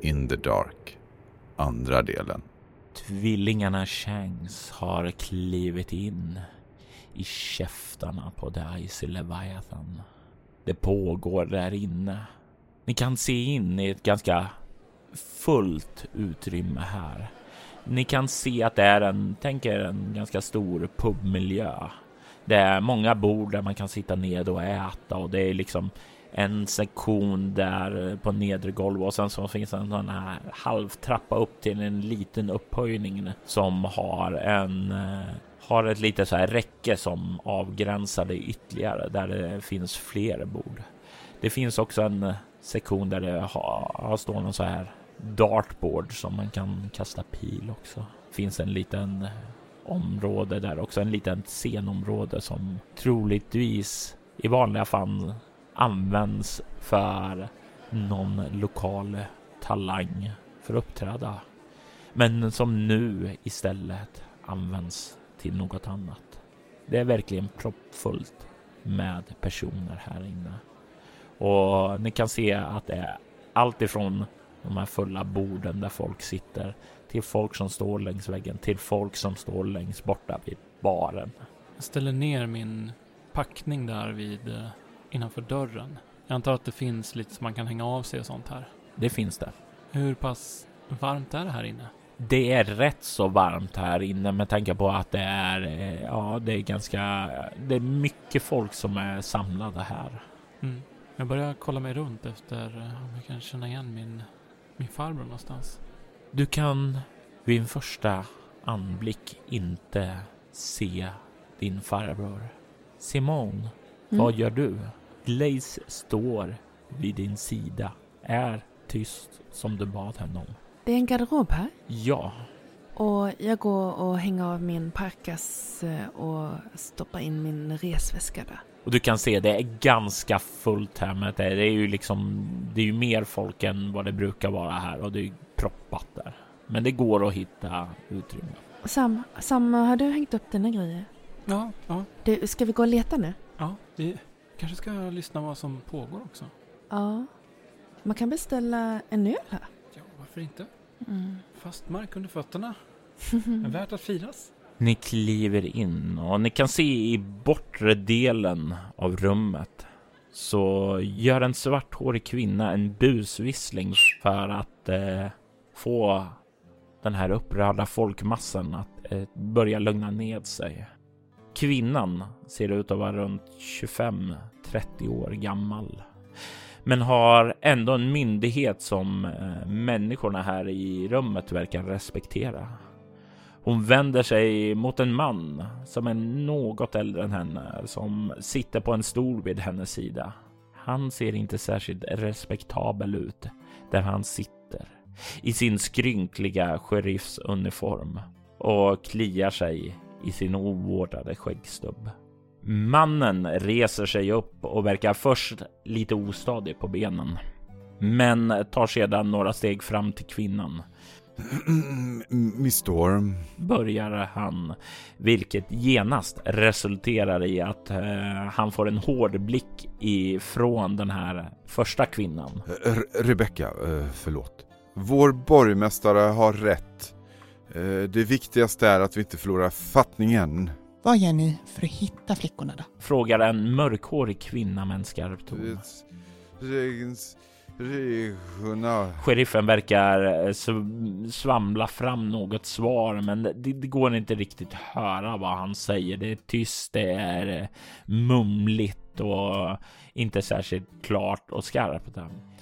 In the Dark Andra delen Tvillingarna Shanks har klivit in i käftarna på The Icy Leviathan. Det pågår där inne. Ni kan se in i ett ganska fullt utrymme här. Ni kan se att det är en, tänker en ganska stor pubmiljö. Det är många bord där man kan sitta ned och äta och det är liksom en sektion där eh, på nedre golv och sen så finns en sån här halvtrappa upp till en liten upphöjning som har en eh, har ett litet så här räcke som avgränsar det ytterligare där det finns fler bord. Det finns också en eh, sektion där det har, har står någon så här dartboard som man kan kasta pil också. Finns en liten område där också, en liten scenområde som troligtvis i vanliga fall används för någon lokal talang för att uppträda. Men som nu istället används till något annat. Det är verkligen proppfullt med personer här inne. Och ni kan se att det är allt ifrån de här fulla borden där folk sitter till folk som står längs väggen till folk som står längst borta vid baren. Jag ställer ner min packning där vid eh, innanför dörren. Jag antar att det finns lite som man kan hänga av sig och sånt här. Det finns det. Hur pass varmt är det här inne? Det är rätt så varmt här inne med tanke på att det är, eh, ja, det är ganska, det är mycket folk som är samlade här. Mm. Jag börjar kolla mig runt efter eh, om jag kan känna igen min, min farbror någonstans. Du kan vid en första anblick inte se din farbror. Simon, vad gör du? Glaze står vid din sida, är tyst som du bad henne om. Det är en garderob här. Ja, Och jag går och hänger av min parkas eh, och stoppar in min resväska där. och du kan se det är ganska fullt här med det. Det är ju liksom, det är ju mer folk än vad det brukar vara här och det är ju proppat där. Men det går att hitta utrymme. Sam, Sam, har du hängt upp dina grejer? Ja, ja, Du, ska vi gå och leta nu? ja. Vi kanske ska lyssna vad som pågår också. Ja. Man kan beställa en öl här. Ja, varför inte? Mm. Fast mark under fötterna. Men värt att firas. Ni kliver in och ni kan se i bortre delen av rummet så gör en svarthårig kvinna en busvissling för att eh, få den här upprörda folkmassan att eh, börja lugna ned sig. Kvinnan ser ut att vara runt 25-30 år gammal men har ändå en myndighet som eh, människorna här i rummet verkar respektera. Hon vänder sig mot en man som är något äldre än henne som sitter på en stol vid hennes sida. Han ser inte särskilt respektabel ut där han sitter i sin skrynkliga sheriffsuniform och kliar sig i sin ovårdade skäggstubb. Mannen reser sig upp och verkar först lite ostadig på benen, men tar sedan några steg fram till kvinnan Miss Storm börjar han, vilket genast resulterar i att eh, han får en hård blick ifrån den här första kvinnan. R- Rebecca, eh, förlåt Vår borgmästare har rätt Det viktigaste är att vi inte förlorar fattningen Vad gör ni för att hitta flickorna då? Frågar en mörkhårig kvinna med en skarp ton. Sheriffen verkar eh, sv- svamla fram något svar, men det, det går inte riktigt höra vad han säger. Det är tyst, det är eh, mumligt och inte särskilt klart och skarpt.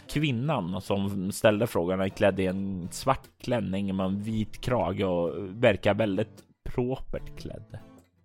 Kvinnan som ställde frågan är klädd i en svart klänning med en vit krage och verkar väldigt propert klädd.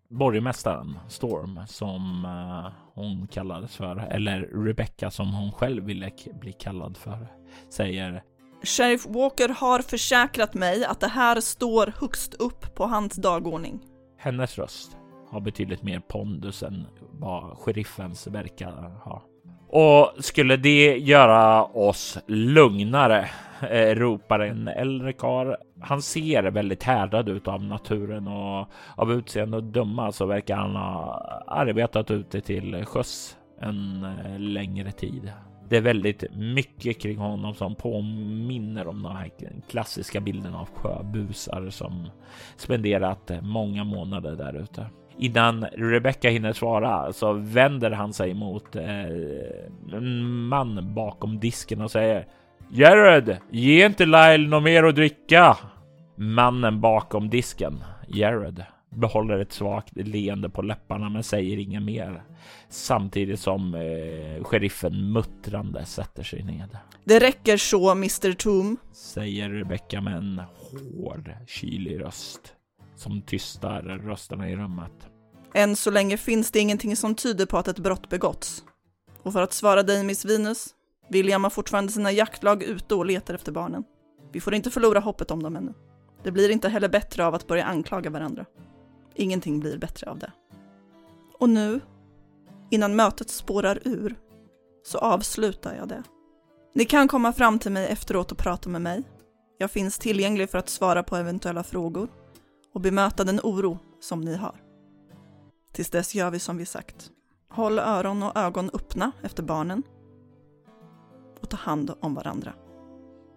Borgmästaren Storm som eh, hon kallades för, eller Rebecca som hon själv ville bli kallad för, säger Sheriff Walker har försäkrat mig att det här står högst upp på hans dagordning. hennes röst har betydligt mer pondus än vad sheriffens verkar ha. Och skulle det göra oss lugnare, eh, ropar en äldre karl. Han ser väldigt härdad ut av naturen och av utseende att döma så verkar han ha arbetat ute till sjöss en eh, längre tid. Det är väldigt mycket kring honom som påminner om de här klassiska bilderna av sjöbusar som spenderat eh, många månader där ute. Innan Rebecca hinner svara så vänder han sig mot eh, en man bakom disken och säger Jared, ge inte Lyle något mer att dricka. Mannen bakom disken, Jared, behåller ett svagt leende på läpparna men säger inget mer. Samtidigt som eh, sheriffen muttrande sätter sig ned. Det räcker så, Mr Toom. Säger Rebecca med en hård, kylig röst som tystar rösterna i rummet. Än så länge finns det ingenting som tyder på att ett brott begåtts. Och för att svara dig, Miss Venus, William har fortfarande sina jaktlag ute och letar efter barnen. Vi får inte förlora hoppet om dem ännu. Det blir inte heller bättre av att börja anklaga varandra. Ingenting blir bättre av det. Och nu, innan mötet spårar ur, så avslutar jag det. Ni kan komma fram till mig efteråt och prata med mig. Jag finns tillgänglig för att svara på eventuella frågor och bemöta den oro som ni har. Tills dess gör vi som vi sagt. Håll öron och ögon öppna efter barnen. Och ta hand om varandra.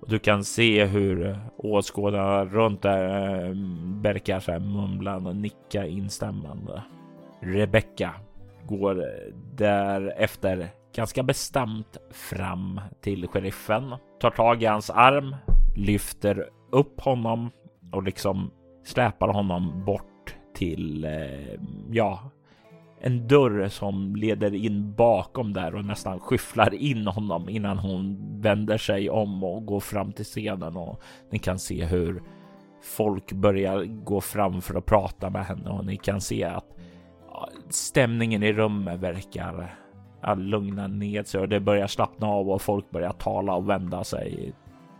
Och du kan se hur eh, åskådarna runt där eh, verkar så här mumlande och nicka instämmande. Rebecca går eh, därefter ganska bestämt fram till sheriffen, tar tag i hans arm, lyfter upp honom och liksom släpar honom bort till, eh, ja, en dörr som leder in bakom där och nästan skyfflar in honom innan hon vänder sig om och går fram till scenen och ni kan se hur folk börjar gå fram för att prata med henne och ni kan se att stämningen i rummet verkar lugna ner sig och det börjar slappna av och folk börjar tala och vända sig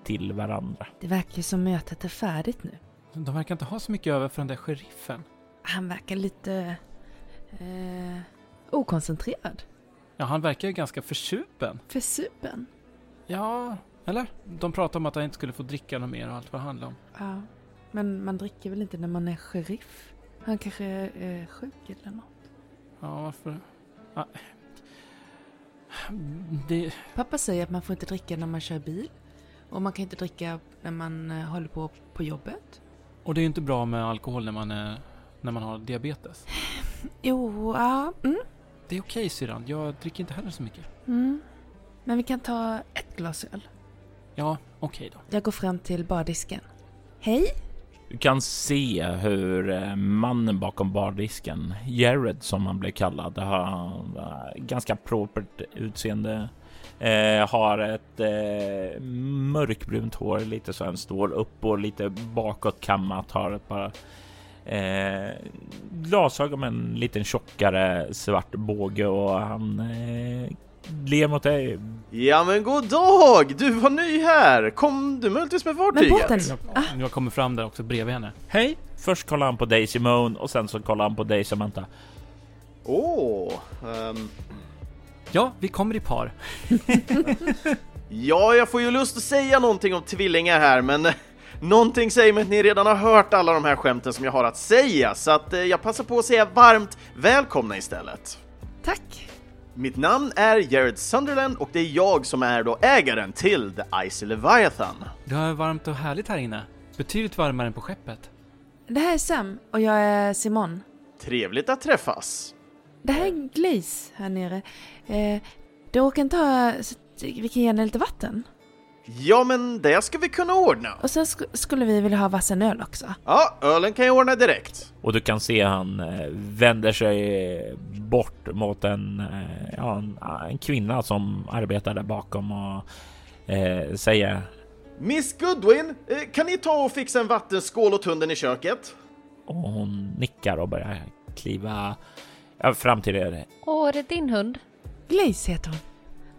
till varandra. Det verkar ju som mötet är färdigt nu. De verkar inte ha så mycket över för den där sheriffen. Han verkar lite... Eh, okoncentrerad. Ja, han verkar ju ganska försupen. För supen. Ja, eller? De pratade om att han inte skulle få dricka något mer och allt vad det handlar om. Ja. Men man dricker väl inte när man är sheriff? Han kanske är sjuk eller något. Ja, varför? Ja. Det... Pappa säger att man får inte dricka när man kör bil. Och man kan inte dricka när man eh, håller på på jobbet. Och det är ju inte bra med alkohol när man, är, när man har diabetes. Jo, ja. Mm, Det är okej syrran, jag dricker inte heller så mycket. mm. Men vi kan ta ett glas öl. Ja, okej då. Jag går fram till bardisken. Hej! Du kan se hur eh, mannen bakom bardisken, Jared som han blev kallad, har eh, ganska propert utseende. Eh, har ett eh, mörkbrunt hår, lite så han står upp och lite bakåt kammat. Har ett par eh, glasögon med en liten tjockare svart båge och han eh, ler mot dig. Ja men god dag! Du var ny här! Kom du möjligtvis med Men fartyget? båten! Jag, jag kommer fram där också bredvid henne. Hej! Först kollar han på dig Simone och sen så kollar han på dig Samantha. Åh, ehm, Ja, vi kommer i par. ja jag får ju lust att säga någonting om tvillingar här men någonting säger mig att ni redan har hört alla de här skämten som jag har att säga så att eh, jag passar på att säga varmt välkomna istället. Tack! Mitt namn är Jared Sunderland och det är jag som är då ägaren till The Icy Leviathan. Det är varmt och härligt här inne. Betydligt varmare än på skeppet. Det här är Sam och jag är Simon. Trevligt att träffas. Det här är Glaze här nere. Eh, det råkar inte ha så vi kan ge henne lite vatten. Ja, men det ska vi kunna ordna. Och sen sk skulle vi vilja ha vassen öl också. Ja, ölen kan jag ordna direkt. Och du kan se han eh, vänder sig bort mot en, eh, ja, en, en kvinna som arbetar där bakom och eh, säger Miss Goodwin, eh, kan ni ta och fixa en vattenskål åt hunden i köket? och hon nickar och börjar kliva fram till er. Åh, är det din hund? Glaze heter hon.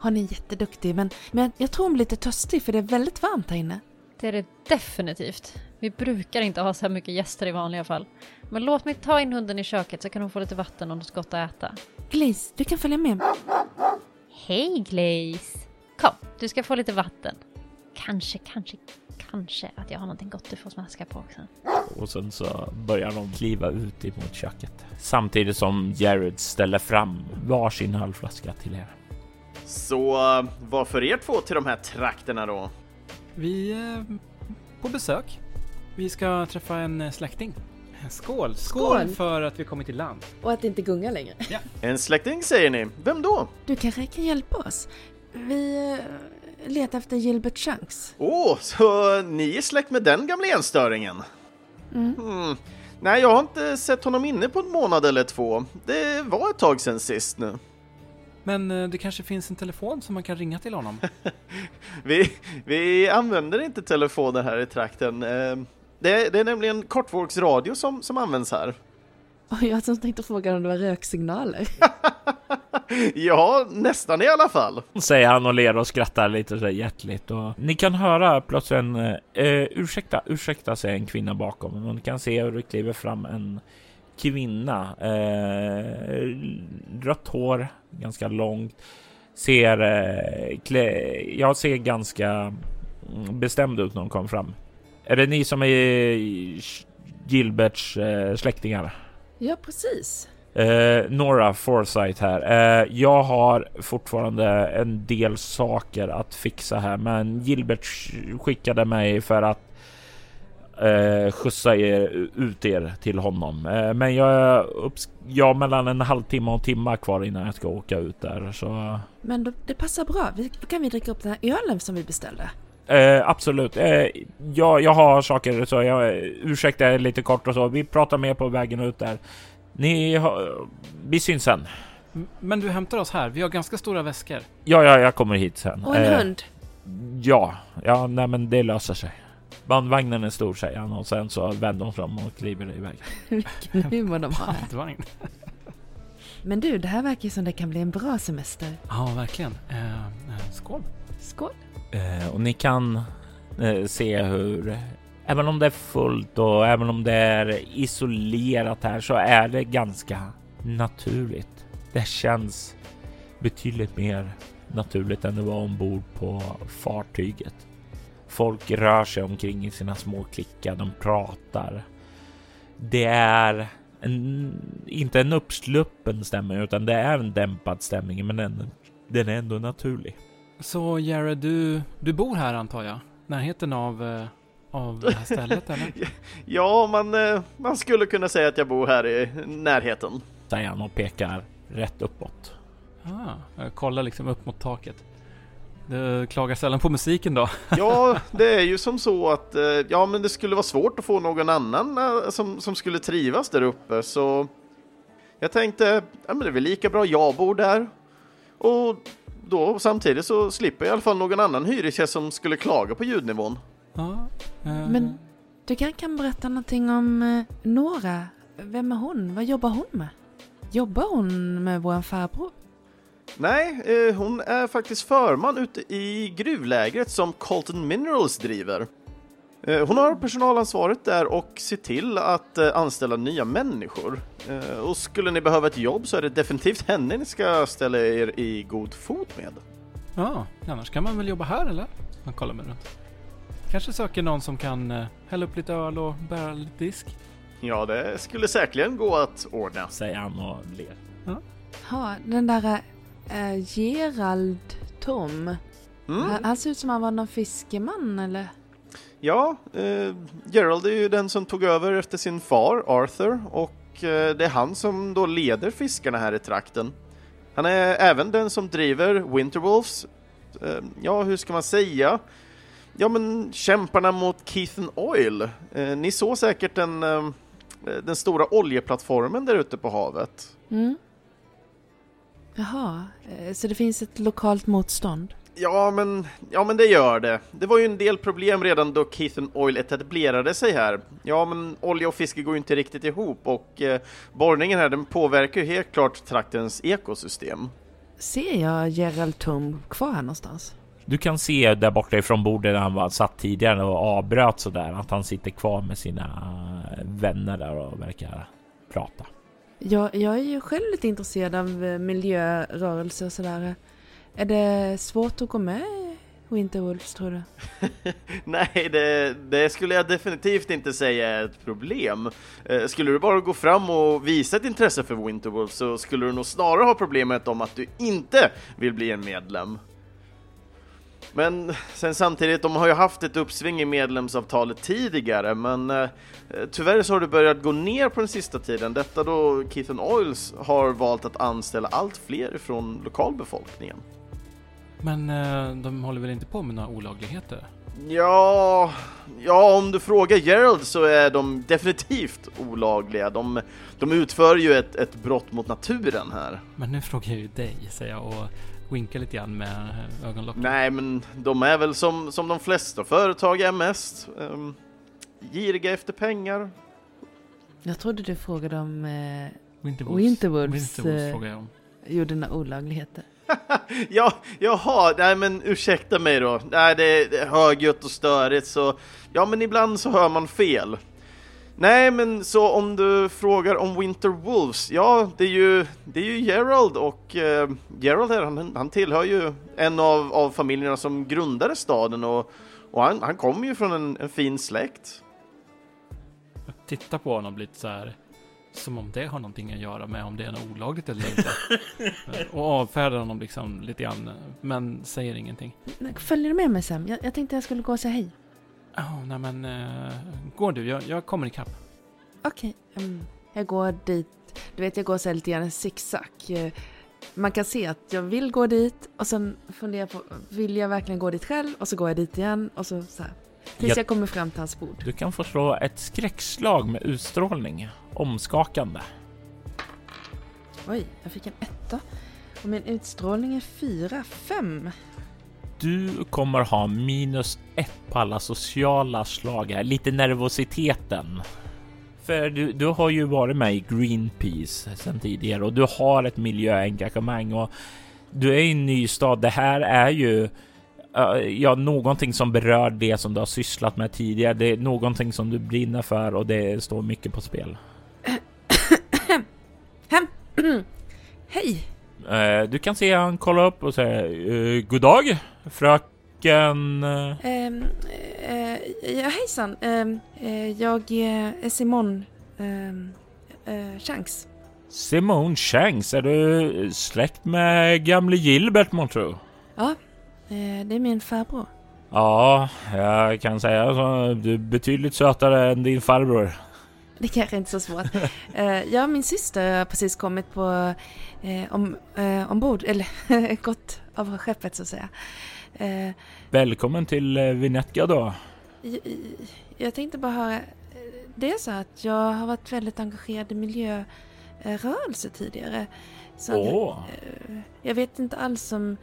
Hon är jätteduktig men, men jag tror hon blir lite törstig för det är väldigt varmt här inne. Det är det definitivt. Vi brukar inte ha så här mycket gäster i vanliga fall. Men låt mig ta in hunden i köket så kan hon få lite vatten och något gott att äta. Glaze, du kan följa med. Hej Glaze! Kom, du ska få lite vatten. Kanske, kanske, kanske att jag har någonting gott du får smaska på också. Och sen så börjar de kliva ut emot köket samtidigt som Jared ställer fram varsin halvflaska till er. Så eh, vad för er två till de här trakterna då? Vi är på besök. Vi ska träffa en eh, släkting. Skål! Skål, Skål! för att vi kommit till land. Och att det inte gungar längre. En släkting säger ni. Vem då? Du kanske kan hjälpa oss? Vi eh, letar efter Gilbert Shanks. Åh, så ni är släkt med den gamla enstöringen? Mm. Hmm. Nej, jag har inte sett honom inne på en månad eller två. Det var ett tag sedan sist nu. Men eh, det kanske finns en telefon som man kan ringa till honom. Vi, vi använder inte telefoner här i trakten. Eh, Det, det är nämligen kortvågsradio som, som används här. Och jag tänkte fråga om det var röksignaler. Ja, nästan i alla fall. Säger han och ler och skrattar lite så hjärtligt. Och ni kan höra plötsligt en eh, ursäkta, ursäkta säger en kvinna bakom. Och ni kan se hur det kliver fram en kvinna. Eh, rött hår, ganska långt. Ser, eh, klä, jag ser ganska mm, bestämd ut när hon kom fram. Är det ni som är Gilberts eh, släktingar? Ja, precis. Eh, Nora Forsyth här. Eh, jag har fortfarande en del saker att fixa här, men Gilbert skickade mig för att eh, skjutsa er, ut er till honom. Eh, men jag är upps- jag har mellan en halvtimme och en timme kvar innan jag ska åka ut där. Så Men då, det passar bra. Vi, då kan vi dricka upp den här ölen som vi beställde. eh, absolut. Eh, jag, jag har saker så jag ursäkta er lite kort och så. Vi pratar mer på vägen ut där. Ni har, vi syns sen. Men du hämtar oss här. Vi har ganska stora väskor. Ja, ja, jag kommer hit sen. Och en Eh, hund. Ja, ja, nej, men det löser sig. Bandvagnen är stor säger han och sen så vänder de fram och kliver iväg. Vilken humor de har. Bandvagn. Men du, det här verkar ju som det kan bli en bra semester. Ja, verkligen. Eh, eh, skål. Skål. Eh, och ni kan eh, se hur, även om det är fullt och även om det är isolerat här så är det ganska naturligt. Det känns betydligt mer naturligt än det var ombord på fartyget. Folk rör sig omkring i sina små klickar, de pratar. Det är en, inte en uppsluppen stämning utan det är en dämpad stämning men den, den är ändå naturlig. Så Jared, du, du bor här antar jag? Närheten av, eh, av det här stället eller? Ja, man, eh, man skulle kunna säga att jag bor här i närheten. säger han och pekar rätt uppåt. Ah, jag kollar liksom upp mot taket. Du klagar sällan på musiken då? Ja, det är ju som så att eh, ja, men det skulle vara svårt att få någon annan eh, som, som skulle trivas där uppe, så jag tänkte, ja, men det är väl lika bra jag bor där. Och då samtidigt så slipper jag i alla fall någon annan hyresgäst som skulle klaga på ljudnivån. Ja. eh, Men du kan, kan berätta någonting om eh, Nora. Vem är hon? Vad jobbar hon med? Jobbar hon med vår farbror? Nej, eh, hon är faktiskt förman ute i gruvlägret som Colton Minerals driver. Eh, hon har personalansvaret där och ser till att eh, anställa nya människor. Eh, och skulle ni behöva ett jobb så är det definitivt henne ni ska ställa er i god fot med. Ja, annars kan man väl jobba här eller? Man kollar mig runt. Kanske söker någon som kan eh, hälla upp lite öl och bära lite disk. Ja, det skulle säkerligen gå att ordna. Säger han och ler. Ja, den där äh, Gerald Tom. Mm. Han, han ser ut som han var någon fiskeman eller? Ja, eh, Gerald är ju den som tog över efter sin far Arthur och eh, det är han som då leder fiskarna här i trakten. Han är även den som driver Winterwolves ja, hur ska man säga? Ja, men kämparna mot Keithen Oil. Ni såg säkert den, den stora oljeplattformen där ute på havet. Mm. Jaha, eh, så det finns ett lokalt motstånd? Ja men, ja, men det gör det. Det var ju en del problem redan då Keithen Oil etablerade sig här. Ja, men olja och fiske går ju inte riktigt ihop och eh, borrningen här den påverkar ju helt klart traktens ekosystem. Ser jag Gerald Tum kvar här någonstans? Du kan se där borta ifrån bordet där han var satt tidigare och avbröt så där att han sitter kvar med sina vänner där och verkar prata. Jag, jag är ju själv lite intresserad av eh, miljörörelser och sådär. Är det svårt att gå med i Winterwolves tror du? Nej, det, det skulle jag definitivt inte säga är ett problem. Eh, skulle du bara gå fram och visa ett intresse för Winterwolves så skulle du nog snarare ha problemet om att du inte vill bli en medlem. Men sen samtidigt, de har ju haft ett uppsving i medlemsavtalet tidigare, men eh, tyvärr så har det börjat gå ner på den sista tiden. Detta då Keithen Oils har valt att anställa allt fler från lokalbefolkningen. Men eh, de håller väl inte på med några olagligheter? Ja, ja, om du frågar Gerald så är de definitivt olagliga. De, de utför ju ett, ett brott mot naturen här. Men nu frågar jag ju dig, säger jag och winkar lite grann med ögonlocken. Nej, men de är väl som, som de flesta företag är mest. Um, giriga efter pengar. Jag trodde du frågade om eh, Winterwolves, Winterwolves, Winterwolves eh, frågar jag om. gjorde några olagligheter. ja, jaha, nej men ursäkta mig då. Nej, det, det är högljutt och störigt så, ja men ibland så hör man fel. Nej, men så om du frågar om Winter Wolves, ja det är ju, det är ju Gerald och eh, Gerald här, han, han tillhör ju en av, av familjerna som grundade staden och, och han, han kommer ju från en, en fin släkt. Jag tittar på honom lite så här. Som om det har någonting att göra med om det är något olagligt eller inte. och avfärdar honom liksom lite grann. Men säger ingenting. Följer du med mig Sam? Jag, jag tänkte jag skulle gå och säga hej. Oh, nej men, uh, går du? Jag, jag kommer ikapp. Okej, mm, jag går dit. Du vet, jag går så här lite grann en zigzag. Eh, Man kan se att jag vill gå dit och sen funderar jag på, vill jag verkligen gå dit själv? Och så går jag dit igen och så, så här. Tills Jag- jag kommer fram till hans bord. Du kan få slå ett skräckslag med utstrålning. Omskakande. Oj, jag fick en etta. Och min utstrålning är fyra, fem. Du kommer ha minus ett på alla sociala slag här. Lite nervositeten. För du, du har ju varit med i Greenpeace sedan tidigare och du har ett miljöengagemang och du är i en ny stad. Det här är ju ja, någonting som berör det som du har sysslat med tidigare. Det är någonting som du brinner för och det står mycket på spel. Hej! Eh, Du kan se han kolla upp och säga eh, God dag fröken... Ehm, eh, ja, hejsan. Ehm, eh, jag är Simon ehm, eh, Shanks. Simone Shanks, är du släkt med gamle Gilbert månntro? Ja, det är min farbror. Ja, jag kan säga så. Du är betydligt sötare än din farbror. Det kanske inte är så svårt. eh, jag och min syster har precis kommit på eh, om, eh, ombord, eller gått av skeppet så att säga. Eh, Välkommen till eh, Vinetka då. jag, jag tänkte bara höra, eh, det är så att jag har varit väldigt engagerad i miljörörelse tidigare. Så Åh, Eh, Jag vet inte alls om...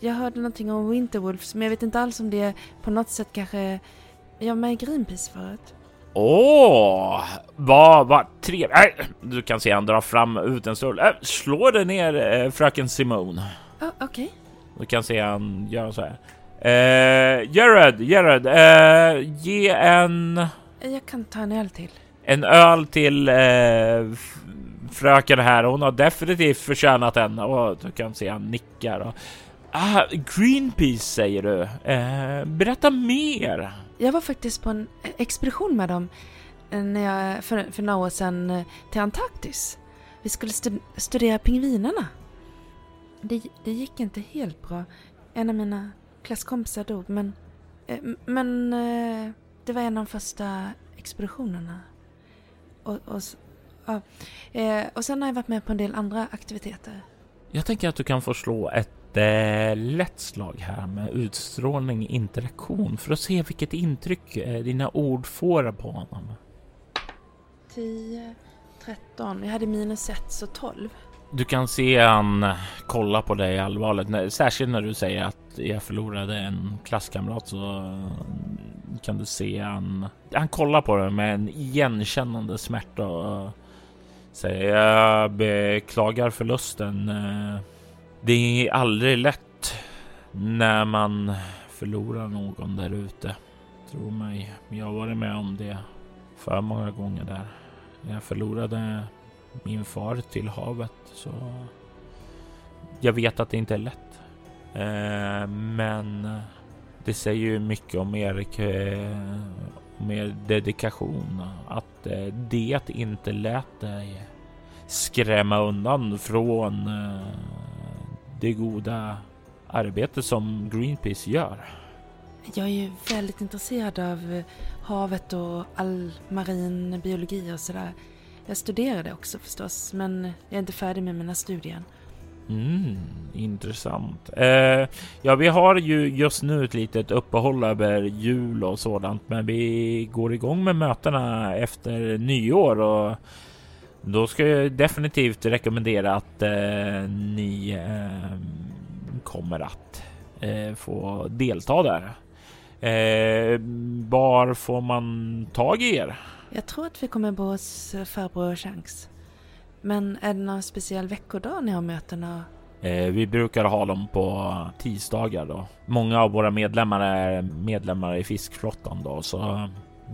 Jag hörde någonting om Winterwolves, men jag vet inte alls om det på något sätt kanske... Jag var med i Greenpeace förut. Åh, vad, vad trevligt. Äh, du kan se han drar fram ut en stol. Äh, slå dig ner eh, fröken Simone. Ja, okej. Du kan se han gör så här. Eh, Jared, Jared, eh, ge en... Jag kan ta en öl till. en öl till eh, fröken här. Hon har definitivt förtjänat en och du kan se han nickar. Och, ah, Greenpeace säger du. Eh, berätta mer. Jag var faktiskt på en expedition med dem eh, när jag, för, för några år sedan eh, till Antarktis. Vi skulle stu- studera pingvinerna. Det, det gick inte helt bra. En av mina klasskompisar dog, men... Eh, men det var en av de första expeditionerna. Och, och, ja. Och sen har jag varit med på en del andra aktiviteter. Jag tänker att du kan få slå ett eh, lätt slag här med utstrålning interaktion för att se vilket intryck eh, dina ord får på honom. 10, 13. Jag hade minus 1 så 12. Du kan se han kolla på dig allvarligt, särskilt när du säger att jag förlorade en klasskamrat så kan du se han. Han kollar på dig med en igenkännande smärta och säger jag beklagar förlusten. Det är aldrig lätt när man förlorar någon där ute. Tro mig, jag har varit med om det för många gånger där. När Jag förlorade min far till havet så jag vet att det inte är lätt. Eh, men det säger ju mycket om Erik, eh, om er dedikation. Att eh, det inte lät dig skrämma undan från eh, det goda arbete som Greenpeace gör. Jag är ju väldigt intresserad av eh, havet och all marin biologi och sådär. Jag studerade också förstås, men jag är inte färdig med mina studier. Mm, intressant. Eh, ja, vi har ju just nu ett litet uppehåll över jul och sådant, men vi går igång med mötena efter nyår och då ska jag definitivt rekommendera att eh, ni eh, kommer att eh, få delta där. Eh, var får man tag i er? Jag tror att vi kommer bo hos eh, farbror Chans. Men är det någon speciell veckodag ni har mötena? Eh, vi brukar ha dem på tisdagar då. Många av våra medlemmar är medlemmar i fiskflottan då, så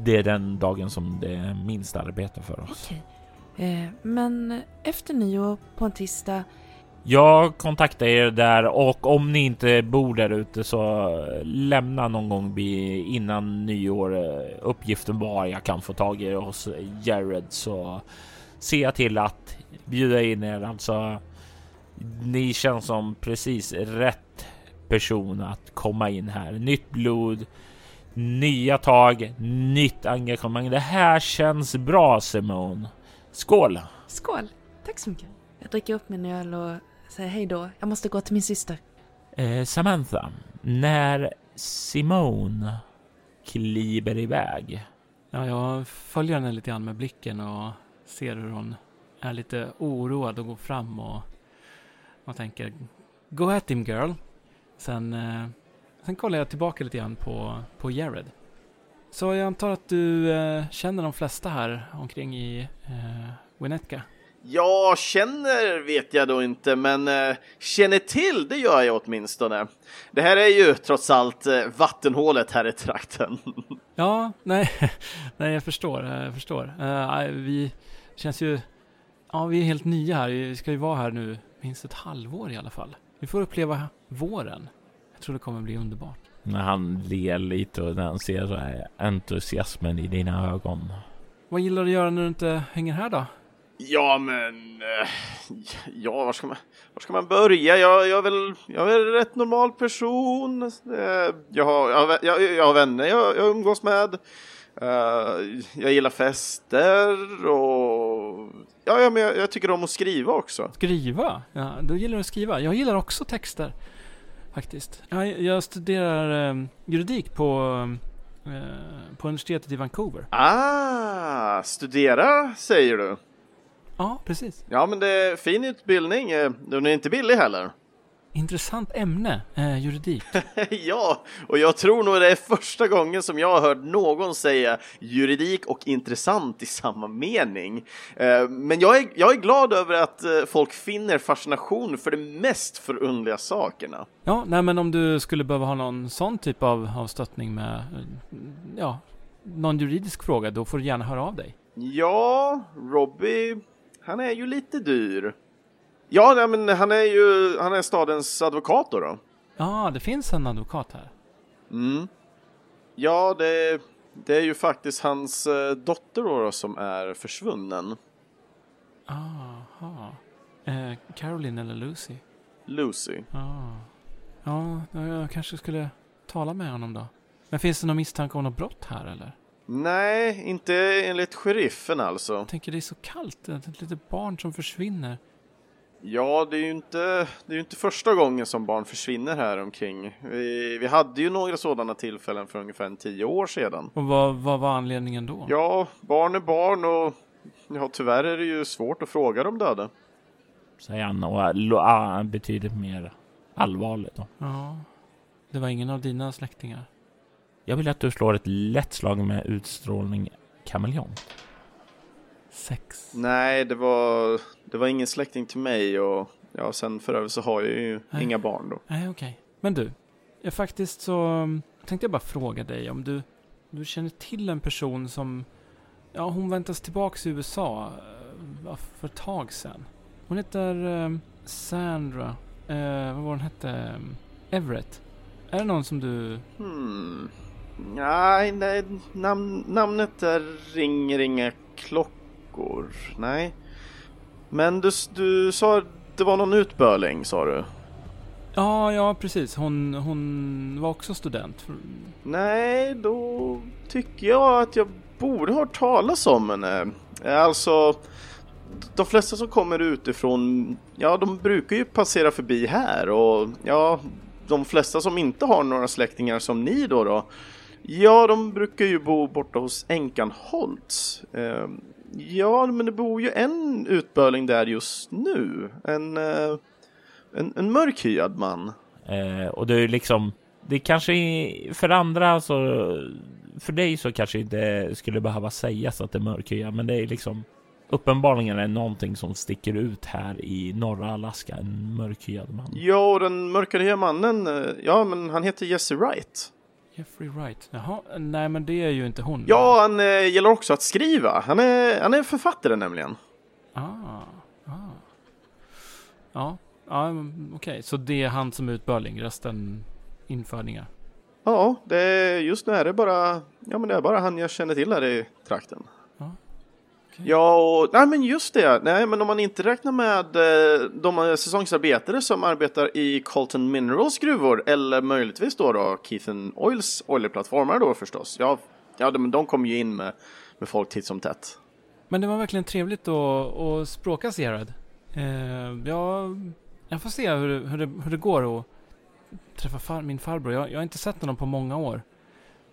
det är den dagen som det är minst arbete för oss. Okej. Eh, men efter nyår på en tisdag, Jag kontaktar er där och om ni inte bor där ute så lämna någon gång innan nyår eh, uppgiften var jag kan få tag i er hos Jared så ser jag till att bjuda in er. Alltså, ni känns som precis rätt person att komma in här. Nytt blod, nya tag, nytt engagemang. Det här känns bra Simone. Skål! skål! Tack så mycket. Jag dricker upp min öl och säger hej då. Jag måste gå till min syster. Eh, Samantha, när Simone kliver iväg. Ja, jag följer henne lite grann med blicken och ser hur hon är lite oroad och går fram och, och tänker Go at him girl. Sen, eh, sen kollar jag tillbaka lite grann på, på Jared. Så jag antar att du eh, känner de flesta här omkring i eh, Winnetka? Jag känner vet jag då inte, men eh, känner till det gör jag åtminstone. Det här är ju trots allt eh, vattenhålet här i trakten. Ja, nej, nej jag förstår, jag förstår. Eh, vi känns ju, ja vi är helt nya här, vi ska ju vara här nu minst ett halvår i alla fall. Vi får uppleva våren. Jag tror det kommer bli underbart. När han ler lite och när han ser så här entusiasmen i dina ögon. Vad gillar du att göra när du inte hänger här då? Ja, men... eh, Ja, var ska man, var ska man börja? Jag, jag, är väl, jag är en rätt normal person. Eh, Jag har, jag har, vä- jag, jag har vänner jag, jag umgås med. Eh, Jag gillar fester och... Ja, ja men jag, jag tycker om att skriva också. Skriva? Ja, då gillar du att skriva. Jag gillar också texter. Faktiskt. Jag, jag studerar eh, juridik på, eh, på universitetet i Vancouver. Ah, studera säger du? Ja, precis. Ja, men det är fin utbildning. Eh, Den är inte billig heller. Intressant ämne, eh, juridik. ja, och jag tror nog det är första gången som jag har hört någon säga juridik och intressant i samma mening. Eh, Men jag är, jag är glad över att eh, folk finner fascination för de mest förundliga sakerna. Ja, nej men om du skulle behöva ha någon sån typ av, av stöttning med, eh, ja, någon juridisk fråga, då får du gärna höra av dig. Ja, Robbie, han är ju lite dyr. Ja, nej, men han är ju han är stadens advokat då. Ja, det finns en advokat här. Mm. Ja, det, det är ju faktiskt hans eh, dotter då, då som är försvunnen. Aha. Eh, Caroline eller Lucy? Lucy. Ah. Ja, jag kanske skulle tala med honom då. Men finns det någon misstanke om något brott här eller? Nej, inte enligt sheriffen alltså. Jag tänker det är så kallt, ett litet barn som försvinner. Ja, det är ju inte, det är inte första gången som barn försvinner här omkring. Vi, vi hade ju några sådana tillfällen för ungefär en tio år sedan. Och vad, vad var anledningen då? Ja, barn är barn och ja, tyvärr är det ju svårt att fråga de döda. Säger han och lo- ah, betydligt mer allvarligt då. Ja. Det var ingen av dina släktingar? Jag vill att du slår ett lätt slag med utstrålning kameleont. Sex. Nej, det var, det var ingen släkting till mig och ja, sen för övrigt så har jag ju Nej. inga barn då. Nej, okej. Men du, jag faktiskt så um, tänkte jag bara fråga dig om du, du känner till en person som, ja hon väntas tillbaks i USA uh, för ett tag sedan. Hon heter um, Sandra, eh, vad var hon hette? Um, Everett. Är det någon som du, Hmm. Nej, nej nam namnet där ringer inga klockor. Nej. Men du, du sa det var någon utböling, sa du? ja, ja precis, hon, hon var också student. Nej, då tycker jag att jag borde ha hört talas om henne. Alltså, de flesta som kommer utifrån, ja, de brukar ju passera förbi här och ja, de flesta som inte har några släktingar som ni då då, ja, de brukar ju bo borta hos änkan Holtz. Ja, men det bor ju en utböling där just nu. En, eh, en, en mörkhyad man. Eh, och det är liksom, det kanske för andra så, för dig så kanske inte skulle behöva sägas att det är mörkhyad, men det är liksom uppenbarligen är någonting som sticker ut här i norra Alaska, en mörkhyad man. Ja, och den mörkhyade mannen, eh, ja, men han heter Jesse Wright. Jeffrey Wright. Jaha, nej men det är ju inte hon. Ja, han eh, gillar också att skriva. Han är, han är författare nämligen. Ah, ah. Ja, ja mm, okej. Så det är han som är utbörling, resten infödingar. Ja, det just nu är det bara, ja men det är bara han jag känner till här i trakten. Ja, okej. Ja, och, nej men just det. Nej, men om man inte räknar med eh, de eh, säsongsarbetare som arbetar i Colton Minerals gruvor eller möjligtvis då då Keithen Oils oljeplattformar då förstås. Ja, ja de, de kommer ju in med, med folk titt som tätt. Men det var verkligen trevligt att, att språka Gerard. Eh, jag, jag får se hur, det- hur, det, hur det går att träffa far, min farbror. Jag, jag har inte sett honom på många år.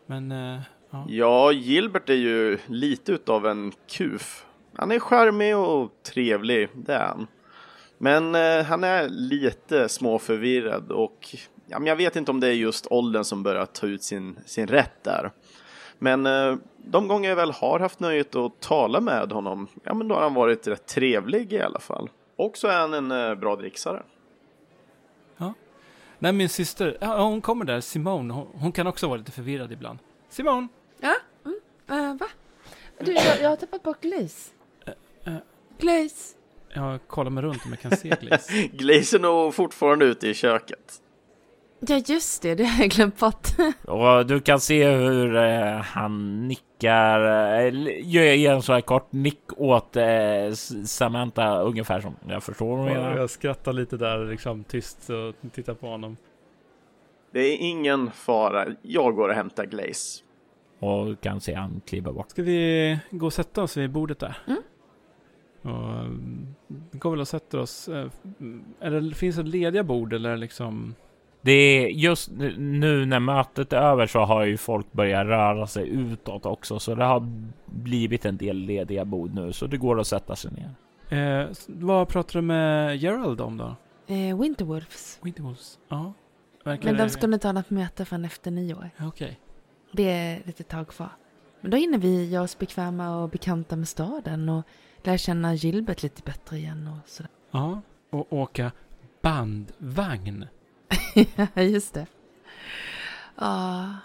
Men eh, ja. Ja, Gilbert är ju lite utav en kuf. Han är charmig och trevlig, det är han. Men eh, han är lite småförvirrad och ja, men jag vet inte om det är just åldern som börjar ta ut sin, sin rätt där. Men eh, de gånger jag väl har haft nöjet att tala med honom, ja men då har han varit rätt trevlig i alla fall. Och så är han en eh, bra dricksare. Nej, min syster, ja, hon kommer där, Simone. Hon, hon kan också vara lite förvirrad ibland. Simone! Ja? Eh, va? Du, jag, jag har tappat bort Glaze. eh. Glaze. Jag kollar mig runt om jag kan se Glaze. Glaze är nog fortfarande ute i köket. Ja, just det. Det har jag glömt bort. Och du kan se hur eh, han nickar, eh, gör en så här kort nick åt eh, Samantha ungefär som jag förstår vad menar. jag skrattar lite där, liksom tyst och tittar på honom. Det är ingen fara, jag går och hämtar Glaze. Och kan se han kliva bort. Ska vi gå och sätta oss vid bordet där? Mm. Och, vi går väl och sätter oss. eh, Är det, finns det lediga bord eller liksom? Det är just nu när mötet är över så har ju folk börjat röra sig utåt också, så det har blivit en del lediga bord nu, så det går att sätta sig ner. Eh, vad pratar du med Gerald om då? Eh, Winterwolves. Winterwolves? Ja. Verkar Men de inte ha något möte förrän efter nyår. Ja, Okej. Det är lite tag kvar. Men då hinner vi göra oss bekväma och bekanta med staden och lära känna Gilbert lite bättre igen och sådär. Ja. Och åka bandvagn. Ja, just det. Ja,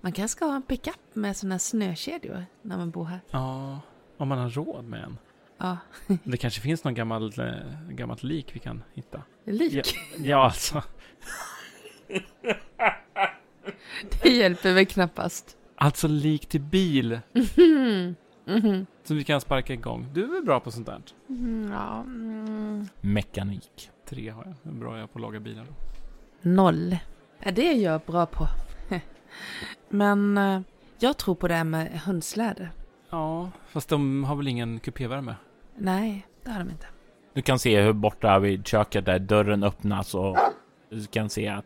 man kanske ska ha en pickup med sådana snökedjor när man bor här. Ja. Om man har råd med en. Ja, Det kanske finns någon gammal, eh, gammalt lik vi kan hitta. lik. Ja, ja alltså. Det hjälper väl knappast. Alltså lik till bil. Mhm. Mhm. Som vi kan sparka igång. Du är väl bra på sånt där? Mm, Ja, mm. Mekanik. Tre har jag. Hur bra är jag på att laga bilar? Noll. Ja, det är jag bra på. Men eh, jag tror på det här med hundsläde. Ja, fast de har väl ingen kupévärme? Nej, det har de inte. Du kan se hur borta vid köket där dörren öppnas och du kan se att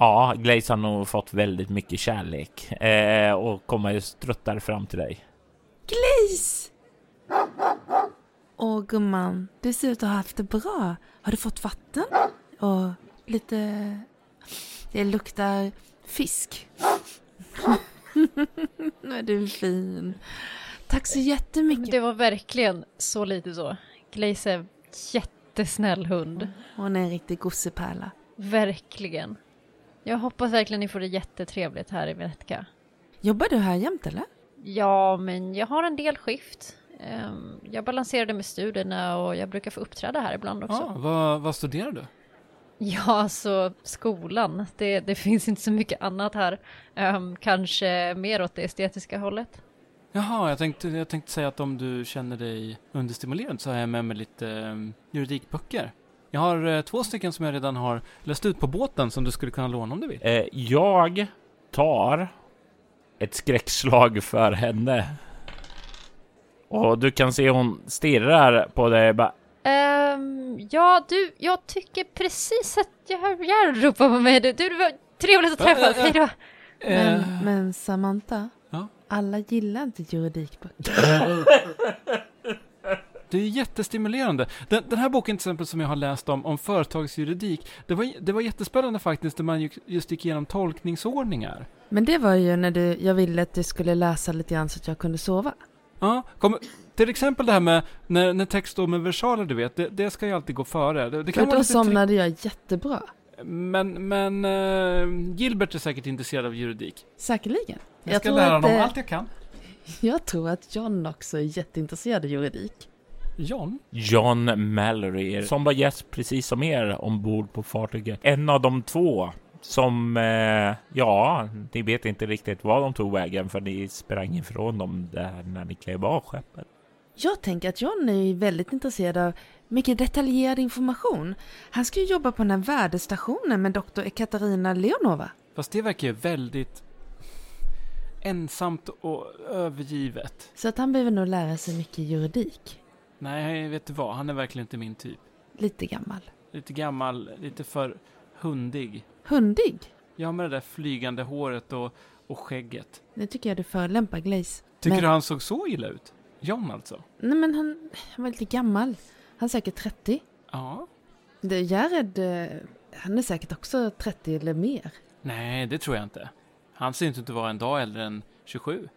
ja, Glaze har nog fått väldigt mycket kärlek eh, och kommer struttar fram till dig. Glaze! Åh gumman, du ser ut att ha haft det bra. Har du fått vatten? Och lite... Det luktar fisk. Nu är du fin. Tack så jättemycket. Det var verkligen så lite så. Glaze är jättesnäll hund. Hon är en riktig gossepärla. Verkligen. Jag hoppas verkligen ni får det jättetrevligt här i Venetka. Jobbar du här jämt eller? Ja, men jag har en del skift. Ehm, Jag balanserade med studierna och jag brukar få uppträda här ibland också. Ja, vad, vad studerar du? Ja, alltså skolan. Det, det finns inte så mycket annat här. Ehm, kanske mer åt det estetiska hållet. Jaha, jag tänkte, jag tänkte säga att om du känner dig understimulerad så har jag med mig lite um, juridikböcker. Jag har eh, två stycken som jag redan har läst ut på båten som du skulle kunna låna om du vill. Eh, jag tar ett skräckslag för henne. Och du kan se hon stirrar på dig bara. Ehm, ja, du, jag tycker precis att jag hör Järn ropa på mig. Du, det var trevligt att träffas. Hej då. Men, Eh, men Samantha, Ja? alla gillar inte juridikböcker. Det är jättestimulerande. Den, den här boken till exempel som jag har läst om, om företagsjuridik, det var, det var jättespännande faktiskt när man just gick igenom tolkningsordningar. Men det var ju när du, jag ville att du skulle läsa lite grann så att jag kunde sova. Ja, kom, till exempel det här med när, när text står med versaler, du vet, det, det ska ju alltid gå före. Det, det kan vara då somnade jag jättebra. Men, men eh, Gilbert är säkert intresserad av juridik. Säkerligen. Jag, Jag ska tror lära honom allt jag kan. Jag tror att John också är jätteintresserad av juridik. John? John Mallory som var gäst precis som er ombord på fartyget. En av de två som, eh, ja, ni vet inte riktigt var de tog vägen för ni sprang ifrån dem där när ni klev av skeppet. Jag tänker att John är väldigt intresserad av mycket detaljerad information. Han ska ju jobba på den här värdestationen med doktor Ekaterina Leonova. Fast det verkar ju väldigt ensamt och övergivet. Så att han behöver nog lära sig mycket juridik. Nej, vet du vad? Han är verkligen inte min typ. Lite gammal. Lite gammal, lite för hundig. Hundig? Ja, med det där flygande håret och, och skägget. Det tycker jag du förolämpar Glaze. Tycker Men- du han såg så illa ut? John alltså? Nej men han, han var lite gammal. Han är säkert 30. Ja. Det- Jared, eh, han är säkert också 30 eller mer. Nej, det tror jag inte. Han ser inte ut att vara en dag äldre än 27.